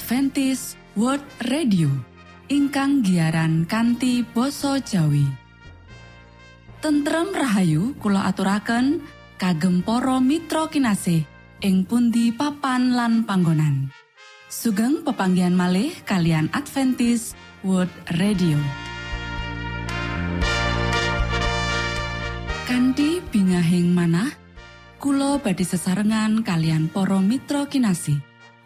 Adventist World Radio ingkang giaran kanti basa Jawi. Tentrem Rahayu kula aturaken kagem para mitra kinasih ing pundi papan lan panggonan. Sugeng pepanggian malih kalian Adventist World Radio. Kanti bingahing manah Kulo badi sesarengan kalian poro mitra kinasi.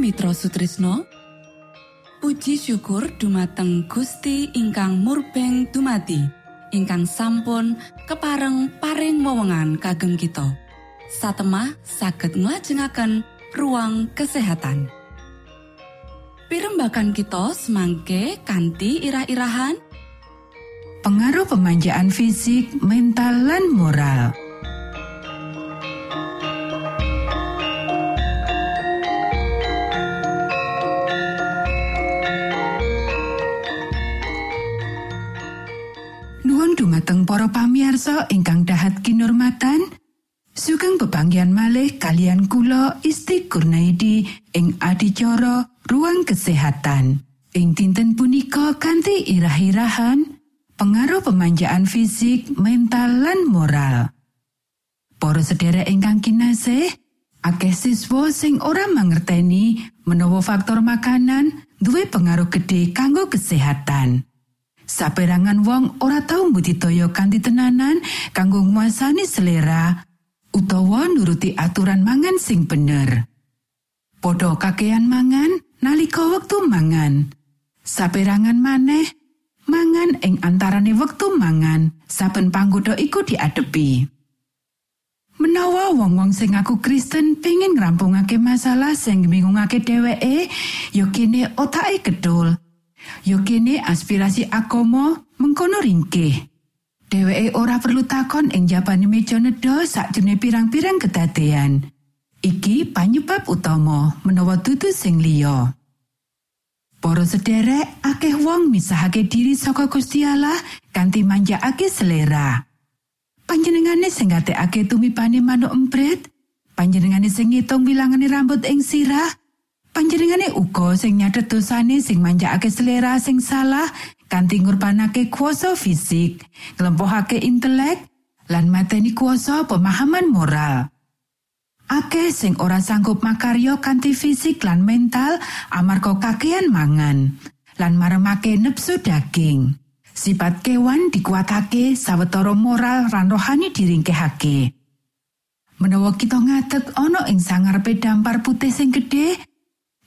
Mitra Sutrisno. Puji syukur dumateng Gusti ingkang murbeng dumati ingkang sampun kepareng paring wewenngan kagem kita. Satemah saged nglajengaken ruang kesehatan. Pirembakan kita semangke kanthi irah-irahan. Pengaruh pemanjaan fisik mental lan moral dumateng para pamiarsa ingkang dahat kinurmatan sugeng bebanggian malih kalian kula Isti Kurnaidi ing adicara ruang kesehatan ing dinten punika kanthi irah-irahan pengaruh pemanjaan fisik mental lan moral Para sedherek ingkang kinasih akeh siswa sing ora mangerteni menawa faktor makanan duwe pengaruh gede kanggo kesehatan. Saperangan wong ora tau mbudidaya kanthi tenanan kanggo nguasani selera utawa nuruti aturan mangan sing bener. Podho kakean mangan nalika wektu mangan. Saperangan maneh mangan ing antarane wektu mangan saben panggoda iku diadepi. Menawa wong-wong sing aku Kristen pengin ngrampungake masalah sing bingungake dheweke, yo kene otake gedul. Yo kene aspirasi akomo mengkono ringkih. Dheweke ora perlu takon ing jabane meja nedha sakjane pirang-pirang kedadean. Iki panyebab utama menawa dudu sing liya. Para sederek, akeh wong misahake diri saka Gusti Allah kanthi manjakake selera. Panjenengane sing ngatekake tumipane manuk empret, panjenengane sing ngitung wilangane rambut ing sirah, Panjenengane uga sing nyadhet dosane sing manjakake selera sing salah kanthi ngurbanake kuasa fisik, nglempokake intelek lan mateni kuasa pemahaman moral. Akeh sing ora sanggup makaryo kanthi fisik lan mental amarga kakean mangan lan maremake nepsu daging. Sifat kewan dikuatake sawetara moral lan rohani diringkehake. Menawa kita ngadeg ana ing sangarepe dampar putih sing gedhe,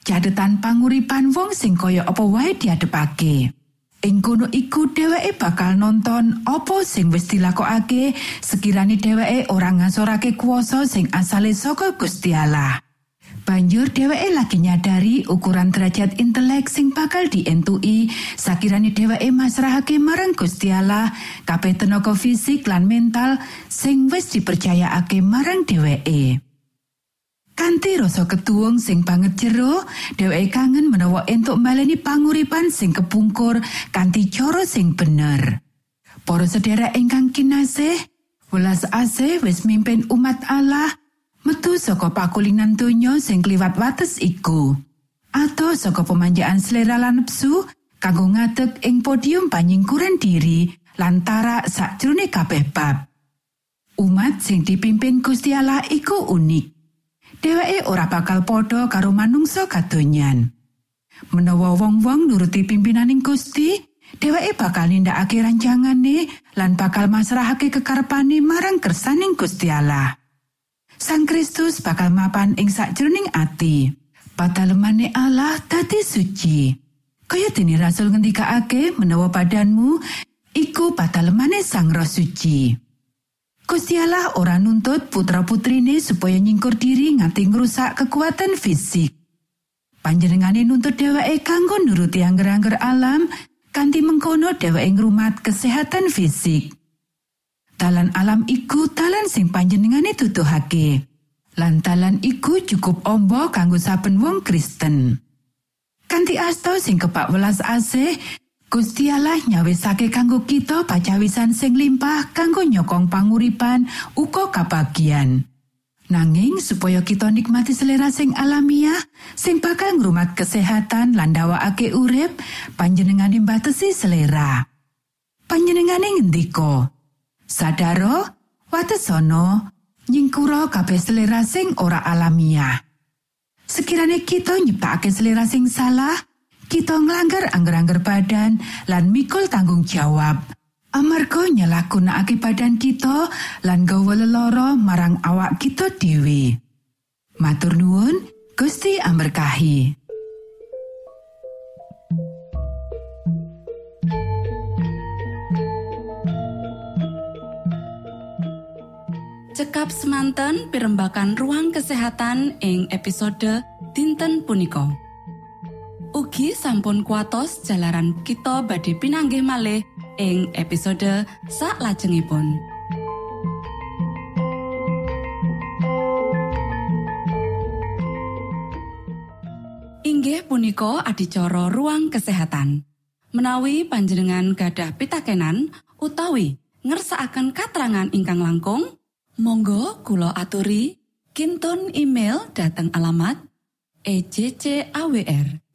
cadetan panguripan wong sing kaya apa wae diadepake. Ing kono iku dheweke bakal nonton apa sing wis dilakokake sekiranya dheweke ora ngasorake kuasa sing asale saka Gusti Allah. Banjur dheweke lagi nyadari ukuran derajat intelek sing bakal dientui sakirani dheweke masrahake marang Gusti Allah kabeh tenaga fisik lan mental sing wis dipercayakake marang dheweke. Kanthi rasa ketuwung sing banget jero, dheweke kangen menawa entuk baleni panguripan sing kepungkur kanthi cara sing bener. Para sedherek ingkang kinasih, welas asih wis mimpin umat Allah metu saka pakulinan donya sing kliwat wates iku. Atau saka pemanjaan selera lan nepsu kanggo ngadeg ing podium panyingkuran diri lantara sakjroning kabeh bab. Umat sing dipimpin Gusti Allah iku unik. Dheweke ora bakal padha karo manungsa kadonyan. Menawa wong-wong nuruti pimpinaning Gusti, dheweke bakal nindakake rancangane lan bakal masrahake kekarepane marang kersaning Gusti Allah. Sang Kristus bakal mapan ing sakjroning ati. Patalemane Allah dadi suci. Kaya dene rasul ngendikake menawa badanmu iku patalemane Sang Roh Suci. Gusti Allah ora nuntut putra-putrine supaya nyingkur diri nganti ngrusak kekuatan fisik. Panjenengane nuntut dheweke kanggo nuruti angger-angger alam kanthi mengkono dheweke ngrumat kesehatan fisik. Talan alam iku talan sing panjenengane tutuhake. Lan talan iku cukup ombo kanggo saben wong Kristen. Kanti asto sing kepak welas asih, Gusti Allah nyawisake kanggo kita pacawisan sing limpah kanggo nyokong panguripan uga kabagian. Nanging supaya kita nikmati selera sing alamiah, sing bakal ngrumat kesehatan lan ndawakake urip, panjenengane mbatesi selera. Panjenengane ngendika, "Sadaro, watesana nyingkura kabeh selera sing ora alamiah." Sekirane kita nyiptakake selera sing salah, kita nglanggar angger-angger badan lan mikul tanggung jawab. Amarga nyalahgunakake badan kita lan gawa lelara marang awak kita dhewe. Matur nuwun, Gusti amberkahi. Cekap semanten pimbakan ruang kesehatan ing episode dinten punika. Ugi sampun kuatos jalaran kita badhe pinanggih malih ing episode sak lajengipun. Inggih punika adicara ruang kesehatan. Menawi panjenengan gadah pitakenan utawi ngersaakan katrangan ingkang langkung, Monggo Kulo aturi Kinton email dateng alamat ejcawr@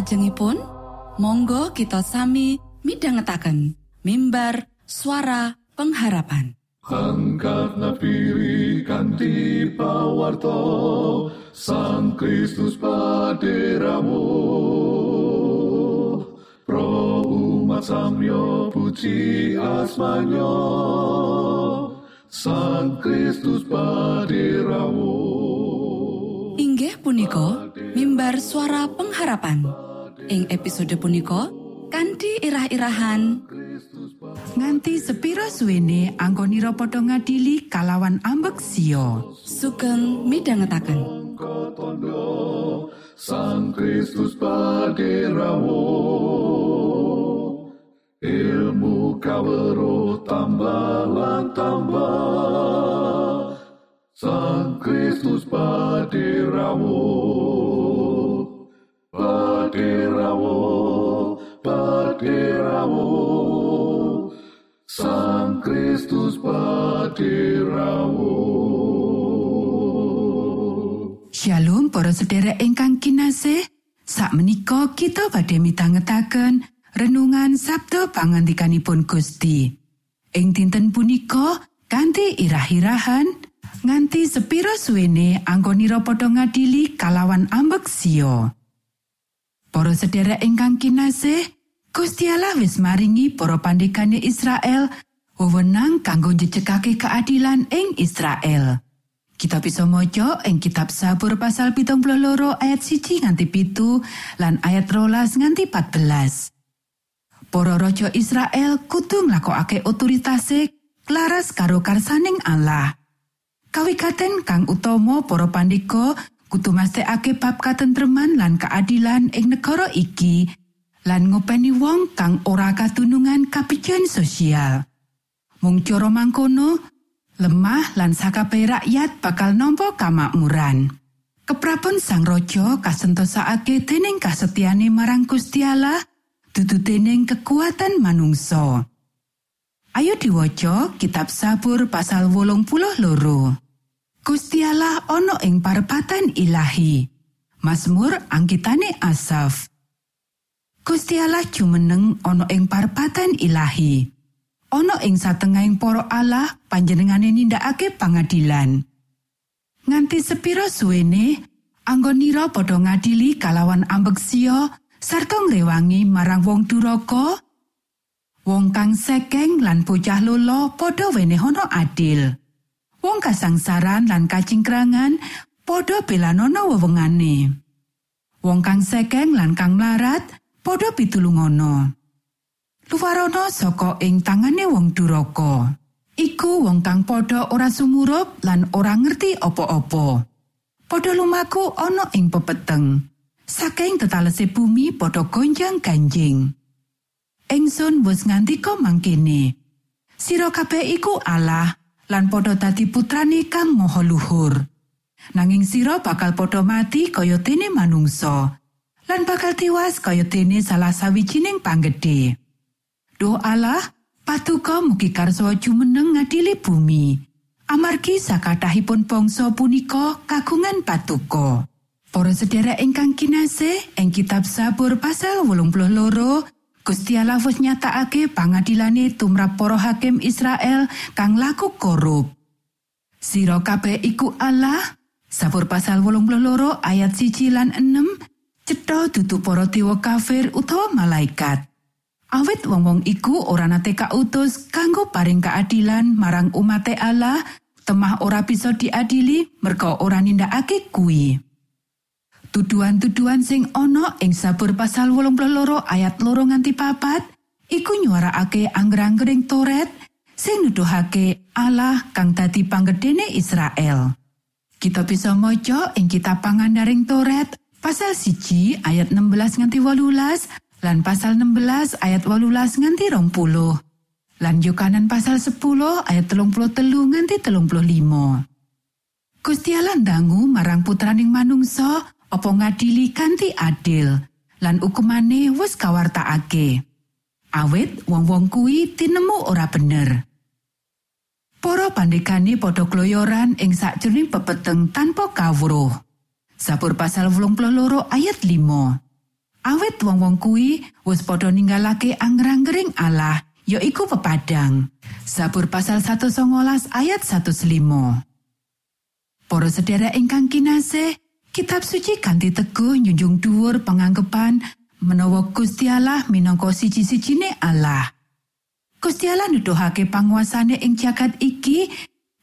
Saklajengipun monggo kita sami midhangetaken mimbar suara pengharapan. Angkat nafiri kanti pawarto Sang Kristus paderamu. Pro umat samyo puji asmanyo Sang Kristus paderamu. Inggih punika mimbar suara pengharapan ing episode punika kanthi irah-irahan. Nganti sepiro suwene anggonira padha ngadili kalawan ambek sio sugeng midhangetaken. Sang Kristus paderamu ilmu kawero tambah tambah. Sang Kristus paderamu paderamu paderamu Sang Kristus paderamu Shalom para sedherek ingkang kinasih. Sak menika kita badhe mitangetaken renungan Sabtu pangantikanipun Gusti. Ing dinten punika kanthi irah-irahan nganti sepiro suwene anggonira padha ngadili kalawan ambek sio Para sedherek ingkang kinasih Gusti Allah wis maringi para pandegane Israel wewenang kanggo njejegake keadilan ing Israel. Kita bisa maca ing kitab Sabur pasal pitung loro ayat siji nganti pitu lan ayat rolas nganti 14. Para raja Israel kudu nglakokake otoritase laras karo karsaning Allah. Kawikaten kang utama para pandika kudu mesthekake bab katentreman lan keadilan ing negara iki lan ngopeni wong kang ora katunungan kapijan sosial. Mung cara mangkono, lemah lan sakabeh rakyat bakal nampa kamakmuran. Keprapun sang raja kasentosake dening kasetyane marang Gusti Allah, dudu dening kekuatan manungsa. Ayo diwaca kitab Sabur pasal wolung puluh loro. Gusti Allah ana ing parepatan ilahi. Mazmur angkitane Asaf. Gusti Allah jumeneng ana ing parepatan ilahi. Ana ing satengahing para Allah panjenengane nindakake pangadilan. Nganti sepiro suwene anggonira padha ngadili kalawan ambeksio sarta ngrewangi marang wong duraka Wong kang sekeng lan bocah lolo padha wenehana adil. Wong kasangsaran lan kacingkrangan padha belanono wewengane. Wong kang sekeng lan kang mlarat padha pitulungono. Luwarono saka ing tangane wong duraka. Iku wong kang padha ora sumurup lan ora ngerti apa-apa. Padha lumaku ana ing pepeteng. Saking tetalese bumi padha gonjang ganjing. Engsun wis ngandika mangkene. Sira kabeh iku Allah lan padha dadi putrane kang maha luhur. Nanging sira bakal padha mati kaya dene manungsa lan bakal tiwas kaya dene salah sawijining panggedhe. Duh Allah, patuko mugi karso jumeneng ngadili bumi. Amargi sakathahipun bangsa punika kagungan patuko. Para sedherek ingkang kinasih, ing kitab Sabur pasal 82 Gusti Allah wis nyatakake pangadilane tumrap para hakim Israel kang laku korup. Sira kabeh iku Allah. Sabur pasal 82 ayat siji lan 6 cetha dudu para dewa kafir utawa malaikat. Awit wong-wong iku ora nate kautus kanggo paring keadilan marang umate Allah, temah ora bisa diadili merga ora nindakake kuwi. Tuduhan-tuduhan sing ana ing sabur pasal 82 ayat loro nganti papat iku nyuarakake angger-anggering Toret sing nuduhake Allah kang dadi panggedene Israel. Kita bisa maca ing kitab pangandaring Toret pasal siji ayat 16 nganti 18 lan pasal 16 ayat 18 nganti 20. Lan Yohanan pasal 10 ayat 33 nganti 35. Gusti Allah ndangu marang putraning manungsa apa ngadili kanthi adil lan hukumane wis kawartakake. Awit wong-wong kuwi tinemu ora bener. Para pandegane padha kloyoran ing sakjroning pepeteng tanpa kawruh. Sabur pasal 82 ayat 5. Awit wong-wong kuwi wis padha ninggalake angger-anggering Allah, ya iku pepadang. Sabur pasal 119 ayat 105. Para sedherek ingkang kinasih, kitab suci kanthi teguh nyunjung dhuwur panganggepan menawa Gusti Allah minangka siji-sijine Allah. Gusti Allah nuduhake panguasane ing jagat iki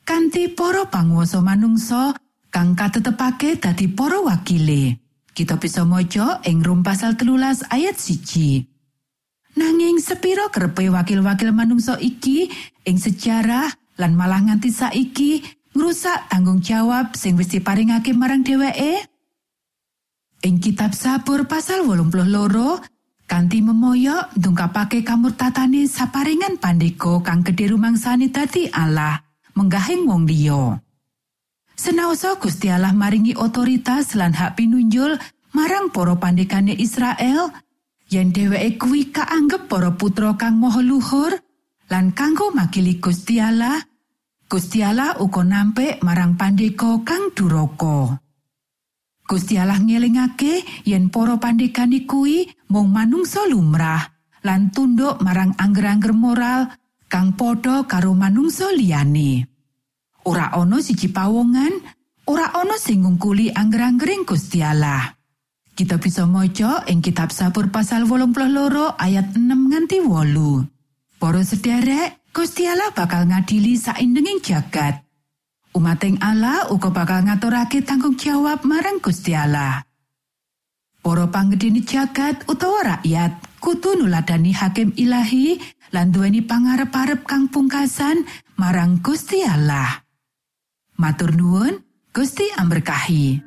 kanthi para panguwasa manungsa kang katetepake dadi para wakile. Kita bisa maca ing Rum pasal telulas ayat siji. Nanging sepiro kerepe wakil-wakil manungsa iki ing sejarah lan malah nganti saiki ngrusak tanggung jawab sing wis diparingake marang dheweke? Ing kitab Sabur pasal 82 kanthi memoyo ndungkapake kamurtatane saparingan pandeko kang gedhe rumangsane dadi Allah menggahing wong liya. Senaosa Gusti Allah maringi otoritas lan hak pinunjul marang para pandekane Israel, yen dheweke kuwi kaanggep para putra kang maha luhur lan kanggo makili Gusti Allah, Gusti Allah uga nampik marang pandeka kang duraka. Gusti Allah ngelingake yen para pandekane kuwi mung manungsa lumrah lan tunduk marang angger-angger moral kang padha karo manungsa liyane. ora ana siji pawongan, ora ana sing ngungkuli angger-anggering Gusti Allah. Kita bisa maca ing kitab Sabur pasal 82 ayat 6 nganti 8. Para sederek, Gusti Allah bakal ngadili saindenging jagat. Umating Allah uga bakal ngaturake tanggung jawab marang Gusti Allah. Para panggedeni jagat utawa rakyat kudu nuladani hakim ilahi lan duweni pangarep-arep kang pungkasan marang Gusti Allah. Matur nuwun, Gusti amberkahi.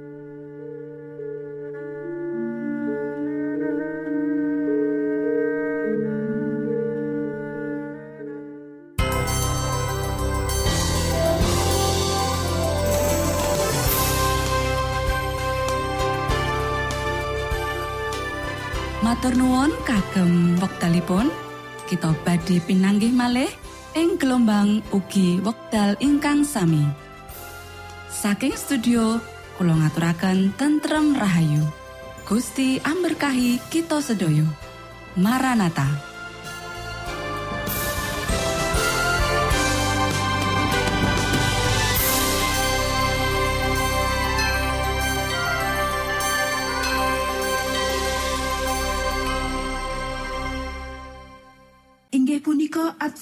Matur nuwun kagem wektalipun kita badhe pinanggih malih ing gelombang ugi wekdal ingkang sami. Saking studio kula ngaturaken tentrem rahayu. Gusti amberkahi kita sedaya. Maranata.